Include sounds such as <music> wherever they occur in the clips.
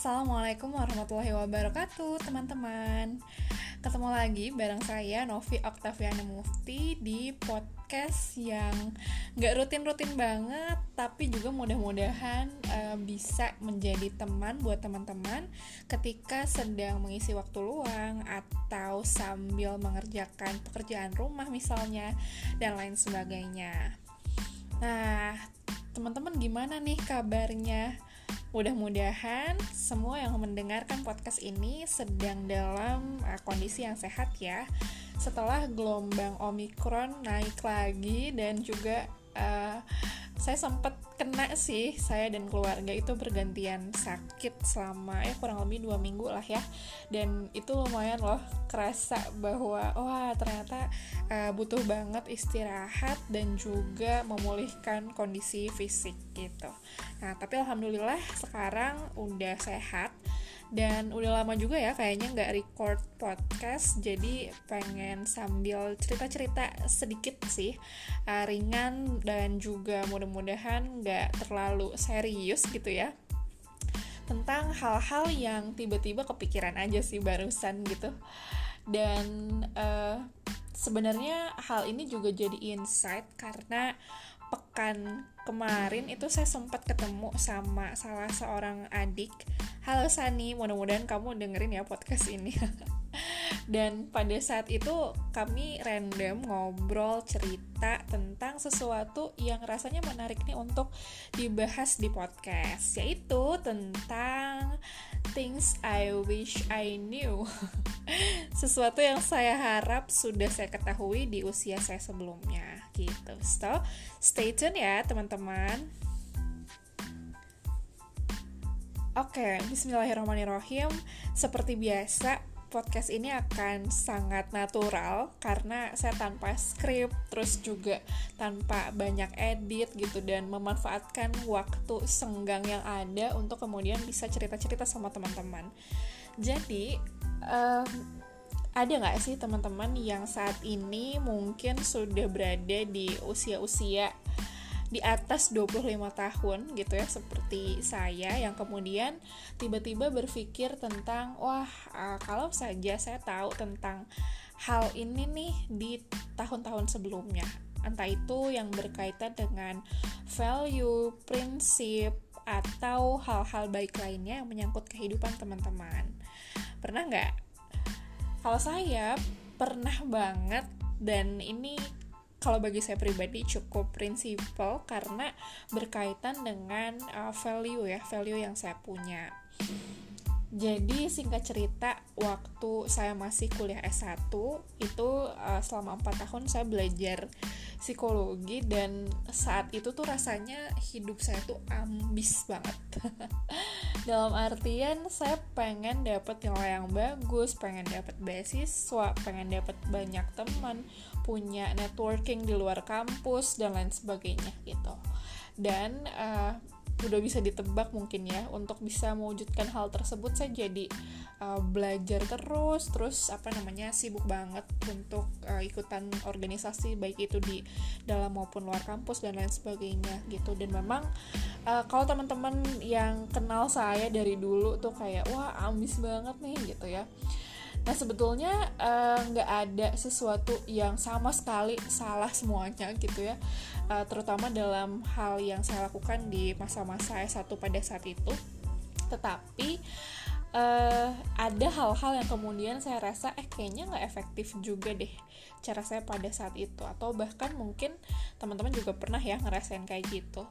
Assalamualaikum warahmatullahi wabarakatuh teman-teman Ketemu lagi bareng saya Novi Oktaviana Mufti di podcast yang gak rutin-rutin banget Tapi juga mudah-mudahan uh, bisa menjadi teman buat teman-teman Ketika sedang mengisi waktu luang Atau sambil mengerjakan pekerjaan rumah misalnya Dan lain sebagainya Nah teman-teman gimana nih kabarnya? Mudah-mudahan semua yang mendengarkan podcast ini sedang dalam uh, kondisi yang sehat ya. Setelah gelombang Omikron naik lagi dan juga uh, saya sempat kena sih saya dan keluarga itu bergantian sakit selama ya kurang lebih dua minggu lah ya. Dan itu lumayan loh kerasa bahwa wah ternyata uh, butuh banget istirahat dan juga memulihkan kondisi fisik gitu. Nah tapi alhamdulillah sekarang udah sehat dan udah lama juga ya kayaknya nggak record podcast jadi pengen sambil cerita-cerita sedikit sih uh, ringan dan juga mudah-mudahan nggak terlalu serius gitu ya tentang hal-hal yang tiba-tiba kepikiran aja sih barusan gitu. Dan uh, sebenarnya hal ini juga jadi insight karena pekan kemarin itu saya sempat ketemu sama salah seorang adik. Halo Sani, mudah-mudahan kamu dengerin ya podcast ini. <laughs> Dan pada saat itu kami random ngobrol cerita tentang sesuatu yang rasanya menarik nih untuk dibahas di podcast, yaitu tentang things I wish I knew. <laughs> sesuatu yang saya harap sudah saya ketahui di usia saya sebelumnya gitu so stay tune ya teman-teman Oke, okay, bismillahirrahmanirrahim. Seperti biasa, podcast ini akan sangat natural karena saya tanpa skrip, terus juga tanpa banyak edit gitu dan memanfaatkan waktu senggang yang ada untuk kemudian bisa cerita-cerita sama teman-teman. Jadi, um, ada nggak sih teman-teman yang saat ini mungkin sudah berada di usia-usia di atas 25 tahun gitu ya seperti saya yang kemudian tiba-tiba berpikir tentang wah uh, kalau saja saya tahu tentang hal ini nih di tahun-tahun sebelumnya. Entah itu yang berkaitan dengan value, prinsip atau hal-hal baik lainnya yang menyangkut kehidupan teman-teman. Pernah nggak? Kalau saya pernah banget dan ini kalau bagi saya pribadi cukup prinsipal karena berkaitan dengan uh, value ya, value yang saya punya. Jadi singkat cerita, waktu saya masih kuliah S1 itu uh, selama 4 tahun saya belajar psikologi dan saat itu tuh rasanya hidup saya tuh ambis banget. <laughs> Dalam artian saya pengen dapat nilai yang bagus, pengen dapat beasiswa, pengen dapat banyak teman, punya networking di luar kampus dan lain sebagainya gitu. Dan uh, udah bisa ditebak mungkin ya untuk bisa mewujudkan hal tersebut saya jadi uh, belajar terus terus apa namanya sibuk banget untuk uh, ikutan organisasi baik itu di dalam maupun luar kampus dan lain sebagainya gitu dan memang uh, kalau teman-teman yang kenal saya dari dulu tuh kayak wah ambis banget nih gitu ya Nah sebetulnya nggak uh, ada sesuatu yang sama sekali salah semuanya gitu ya. Uh, terutama dalam hal yang saya lakukan di masa-masa S1 pada saat itu. Tetapi uh, ada hal-hal yang kemudian saya rasa eh kayaknya nggak efektif juga deh cara saya pada saat itu. Atau bahkan mungkin teman-teman juga pernah ya ngerasain kayak gitu.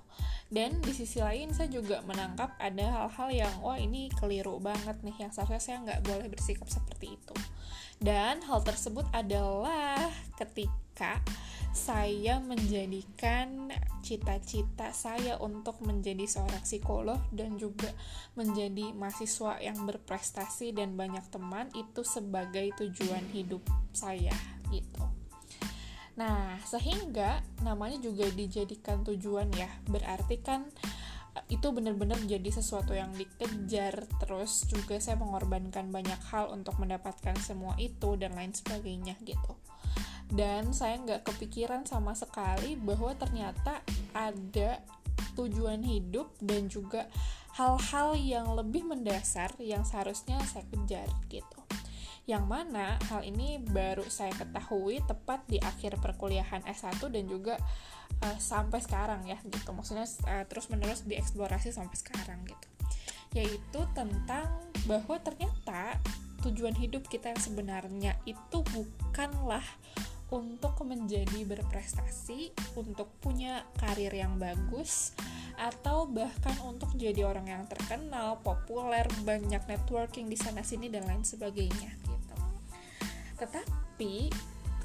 Dan di sisi lain saya juga menangkap ada hal-hal yang wah ini keliru banget nih yang seharusnya saya nggak boleh bersikap seperti itu dan hal tersebut adalah ketika saya menjadikan cita-cita saya untuk menjadi seorang psikolog dan juga menjadi mahasiswa yang berprestasi dan banyak teman itu sebagai tujuan hidup saya gitu. Nah, sehingga namanya juga dijadikan tujuan ya. Berarti kan itu benar-benar jadi sesuatu yang dikejar. Terus juga saya mengorbankan banyak hal untuk mendapatkan semua itu dan lain sebagainya gitu. Dan saya nggak kepikiran sama sekali bahwa ternyata ada tujuan hidup dan juga hal-hal yang lebih mendasar yang seharusnya saya kejar gitu yang mana hal ini baru saya ketahui tepat di akhir perkuliahan S1 dan juga uh, sampai sekarang ya gitu. Maksudnya uh, terus menerus dieksplorasi sampai sekarang gitu. Yaitu tentang bahwa ternyata tujuan hidup kita yang sebenarnya itu bukanlah untuk menjadi berprestasi, untuk punya karir yang bagus, atau bahkan untuk jadi orang yang terkenal, populer, banyak networking di sana sini dan lain sebagainya tetapi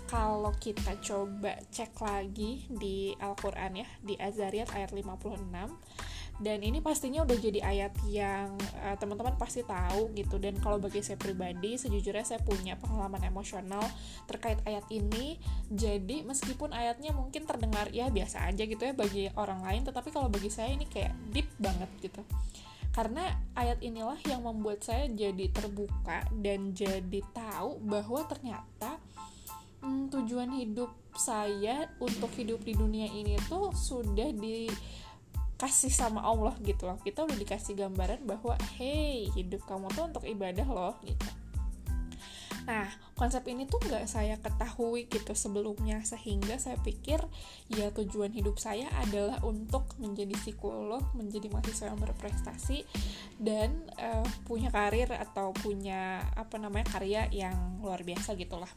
kalau kita coba cek lagi di Al-Quran ya di Azariyat ayat 56 dan ini pastinya udah jadi ayat yang uh, teman-teman pasti tahu gitu. Dan kalau bagi saya pribadi sejujurnya saya punya pengalaman emosional terkait ayat ini. Jadi meskipun ayatnya mungkin terdengar ya biasa aja gitu ya bagi orang lain tetapi kalau bagi saya ini kayak deep banget gitu karena ayat inilah yang membuat saya jadi terbuka dan jadi tahu bahwa ternyata hmm, tujuan hidup saya untuk hidup di dunia ini tuh sudah dikasih sama Allah gitu loh. Kita udah dikasih gambaran bahwa hey hidup kamu tuh untuk ibadah loh gitu Nah, konsep ini tuh nggak saya ketahui gitu sebelumnya, sehingga saya pikir ya tujuan hidup saya adalah untuk menjadi psikolog, menjadi mahasiswa yang berprestasi, dan uh, punya karir atau punya apa namanya karya yang luar biasa gitulah.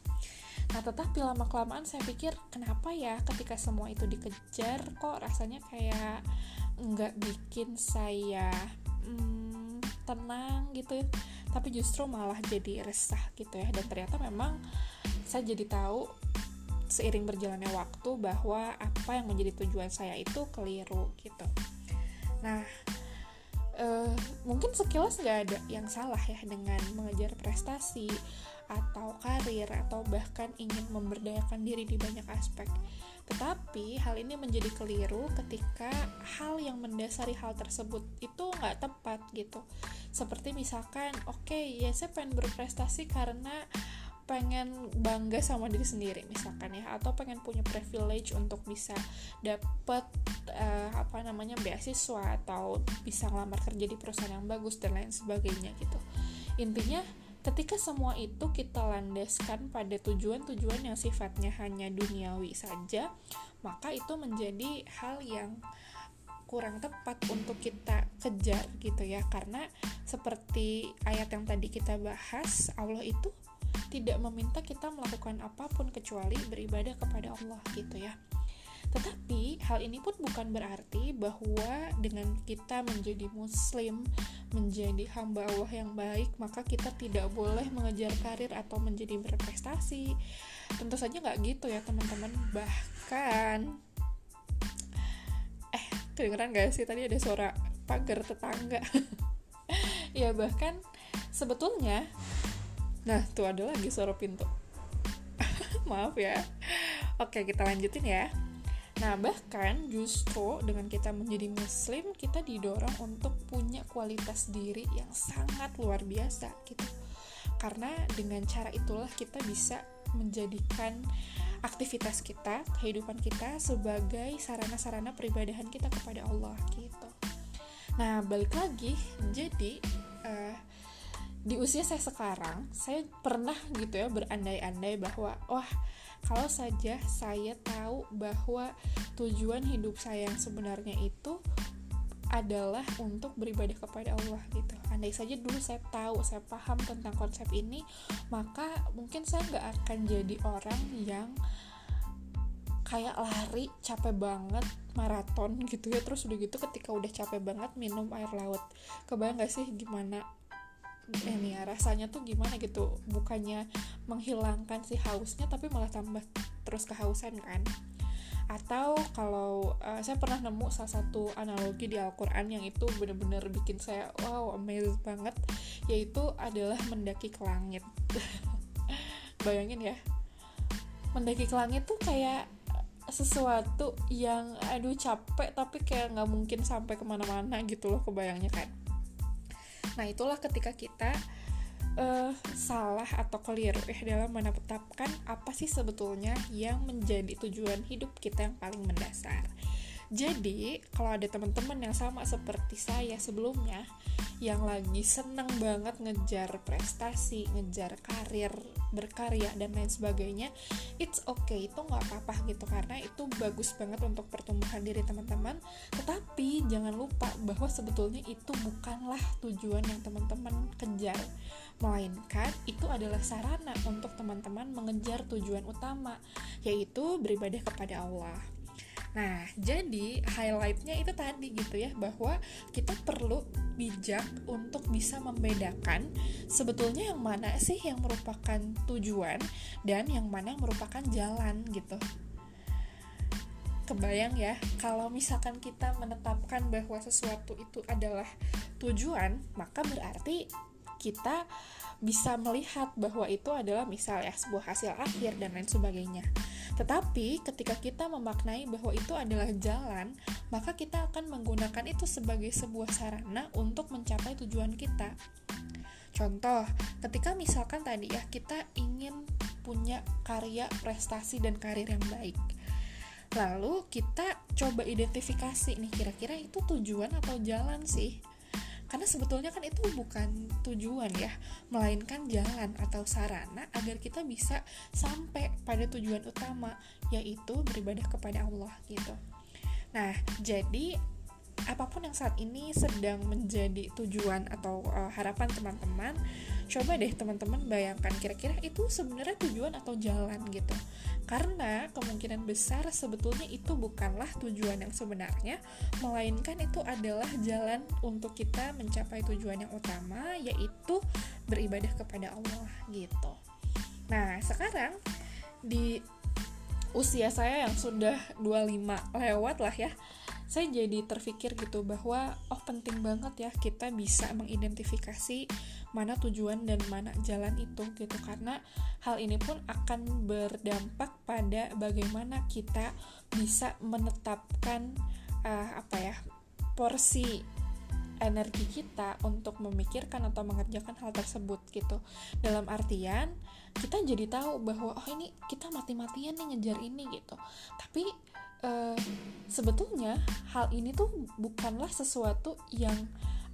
Nah, tetapi lama-kelamaan saya pikir, kenapa ya ketika semua itu dikejar, kok rasanya kayak nggak bikin saya hmm, tenang gitu tapi justru malah jadi resah gitu ya. Dan ternyata memang saya jadi tahu seiring berjalannya waktu bahwa apa yang menjadi tujuan saya itu keliru gitu. Nah uh, mungkin sekilas nggak ada yang salah ya dengan mengejar prestasi atau karir atau bahkan ingin memberdayakan diri di banyak aspek tetapi hal ini menjadi keliru ketika hal yang mendasari hal tersebut itu nggak tepat gitu. Seperti misalkan, oke okay, ya saya pengen berprestasi karena pengen bangga sama diri sendiri misalkan ya atau pengen punya privilege untuk bisa dapet uh, apa namanya beasiswa atau bisa ngelamar kerja di perusahaan yang bagus dan lain sebagainya gitu intinya Ketika semua itu kita landaskan pada tujuan-tujuan yang sifatnya hanya duniawi saja, maka itu menjadi hal yang kurang tepat untuk kita kejar gitu ya. Karena seperti ayat yang tadi kita bahas Allah itu tidak meminta kita melakukan apa pun kecuali beribadah kepada Allah gitu ya tetapi hal ini pun bukan berarti bahwa dengan kita menjadi muslim, menjadi hamba Allah yang baik, maka kita tidak boleh mengejar karir atau menjadi berprestasi. Tentu saja nggak gitu ya teman-teman. Bahkan, eh kedengeran gak sih tadi ada suara pagar tetangga? <laughs> ya bahkan sebetulnya, nah tuh ada lagi suara pintu. <laughs> Maaf ya. Oke kita lanjutin ya. Nah, bahkan justru dengan kita menjadi muslim, kita didorong untuk punya kualitas diri yang sangat luar biasa gitu. Karena dengan cara itulah kita bisa menjadikan aktivitas kita, kehidupan kita sebagai sarana-sarana peribadahan kita kepada Allah gitu. Nah, balik lagi, jadi uh, di usia saya sekarang, saya pernah gitu ya berandai-andai bahwa wah kalau saja saya tahu bahwa tujuan hidup saya yang sebenarnya itu adalah untuk beribadah kepada Allah gitu. Andai saja dulu saya tahu, saya paham tentang konsep ini, maka mungkin saya nggak akan jadi orang yang kayak lari capek banget maraton gitu ya terus udah gitu ketika udah capek banget minum air laut kebayang gak sih gimana ini ya rasanya tuh gimana gitu. Bukannya menghilangkan si hausnya tapi malah tambah terus kehausan kan. Atau kalau uh, saya pernah nemu salah satu analogi di Al-Quran yang itu bener-bener bikin saya wow amazed banget. Yaitu adalah mendaki ke langit. <laughs> Bayangin ya. Mendaki ke langit tuh kayak sesuatu yang aduh capek tapi kayak nggak mungkin sampai ke mana-mana gitu loh kebayangnya kan Nah, itulah ketika kita uh, salah atau keliru ya dalam menetapkan apa sih sebetulnya yang menjadi tujuan hidup kita yang paling mendasar. Jadi, kalau ada teman-teman yang sama seperti saya sebelumnya, yang lagi seneng banget ngejar prestasi, ngejar karir, berkarya, dan lain sebagainya, it's okay, itu nggak apa-apa gitu, karena itu bagus banget untuk pertumbuhan diri teman-teman. Tetapi, jangan lupa bahwa sebetulnya itu bukanlah tujuan yang teman-teman kejar, melainkan itu adalah sarana untuk teman-teman mengejar tujuan utama, yaitu beribadah kepada Allah. Nah, jadi highlightnya itu tadi gitu ya, bahwa kita perlu bijak untuk bisa membedakan sebetulnya yang mana sih yang merupakan tujuan dan yang mana yang merupakan jalan gitu. Kebayang ya, kalau misalkan kita menetapkan bahwa sesuatu itu adalah tujuan, maka berarti kita bisa melihat bahwa itu adalah misal ya sebuah hasil akhir dan lain sebagainya. Tetapi ketika kita memaknai bahwa itu adalah jalan, maka kita akan menggunakan itu sebagai sebuah sarana untuk mencapai tujuan kita. Contoh, ketika misalkan tadi ya kita ingin punya karya, prestasi dan karir yang baik. Lalu kita coba identifikasi nih kira-kira itu tujuan atau jalan sih? Karena sebetulnya kan itu bukan tujuan ya melainkan jalan atau sarana agar kita bisa sampai pada tujuan utama yaitu beribadah kepada Allah gitu. Nah jadi apa pun yang saat ini sedang menjadi tujuan atau uh, harapan teman-teman coba deh teman-teman bayangkan kira-kira itu sebenarnya tujuan atau jalan gitu. Karena kemungkinan besar sebetulnya itu bukanlah tujuan yang sebenarnya melainkan itu adalah jalan untuk kita mencapai tujuan yang utama yaitu beribadah kepada Allah gitu. Nah sekarang di usia saya yang sudah 25 lewat lah ya saya jadi terpikir gitu bahwa oh penting banget ya kita bisa mengidentifikasi mana tujuan dan mana jalan itu gitu. Karena hal ini pun akan berdampak pada bagaimana kita bisa menetapkan uh, apa ya porsi energi kita untuk memikirkan atau mengerjakan hal tersebut gitu. Dalam artian kita jadi tahu bahwa oh ini kita mati-matian nih ngejar ini gitu. Tapi uh, sebetulnya hal ini tuh bukanlah sesuatu yang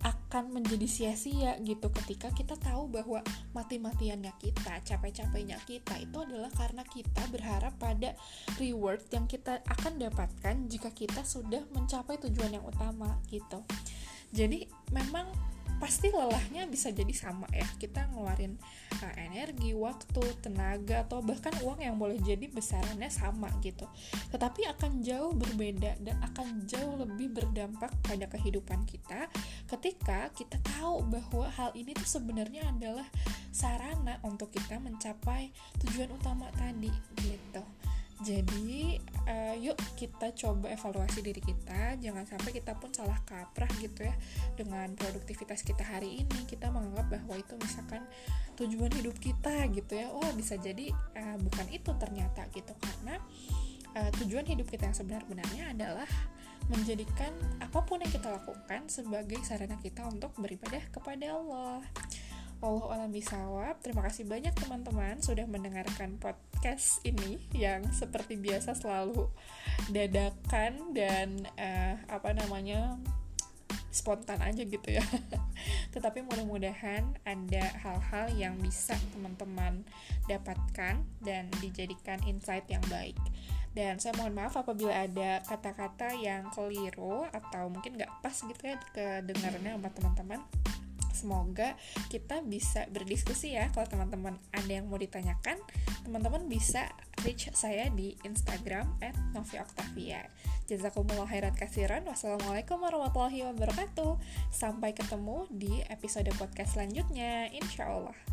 akan menjadi sia-sia gitu ketika kita tahu bahwa mati-matiannya kita, capek-capeknya kita itu adalah karena kita berharap pada reward yang kita akan dapatkan jika kita sudah mencapai tujuan yang utama gitu. Jadi memang pasti lelahnya bisa jadi sama ya. Kita ngeluarin uh, energi waktu tenaga atau bahkan uang yang boleh jadi besarannya sama gitu. Tetapi akan jauh berbeda dan akan jauh lebih berdampak pada kehidupan kita ketika kita tahu bahwa hal ini tuh sebenarnya adalah sarana untuk kita mencapai tujuan utama tadi gitu jadi uh, yuk kita coba evaluasi diri kita. Jangan sampai kita pun salah kaprah gitu ya dengan produktivitas kita hari ini. Kita menganggap bahwa itu misalkan tujuan hidup kita gitu ya. Oh bisa jadi uh, bukan itu ternyata gitu. Karena uh, tujuan hidup kita yang sebenar-benarnya adalah menjadikan apa pun yang kita lakukan sebagai sarana kita untuk beribadah kepada Allah. Allah alam bisawab. Terima kasih banyak teman-teman sudah mendengarkan podcast ini yang seperti biasa selalu dadakan dan uh, apa namanya spontan aja gitu ya. <laughs> Tetapi mudah-mudahan ada hal-hal yang bisa teman-teman dapatkan dan dijadikan insight yang baik. Dan saya mohon maaf apabila ada kata-kata yang keliru atau mungkin nggak pas gitu ya kedengarannya sama teman-teman semoga kita bisa berdiskusi ya. Kalau teman-teman ada yang mau ditanyakan teman-teman bisa reach saya di Instagram at Novi Octavia jazakumullah khairan kasiran wassalamualaikum warahmatullahi wabarakatuh. Sampai ketemu di episode podcast selanjutnya. Insya Allah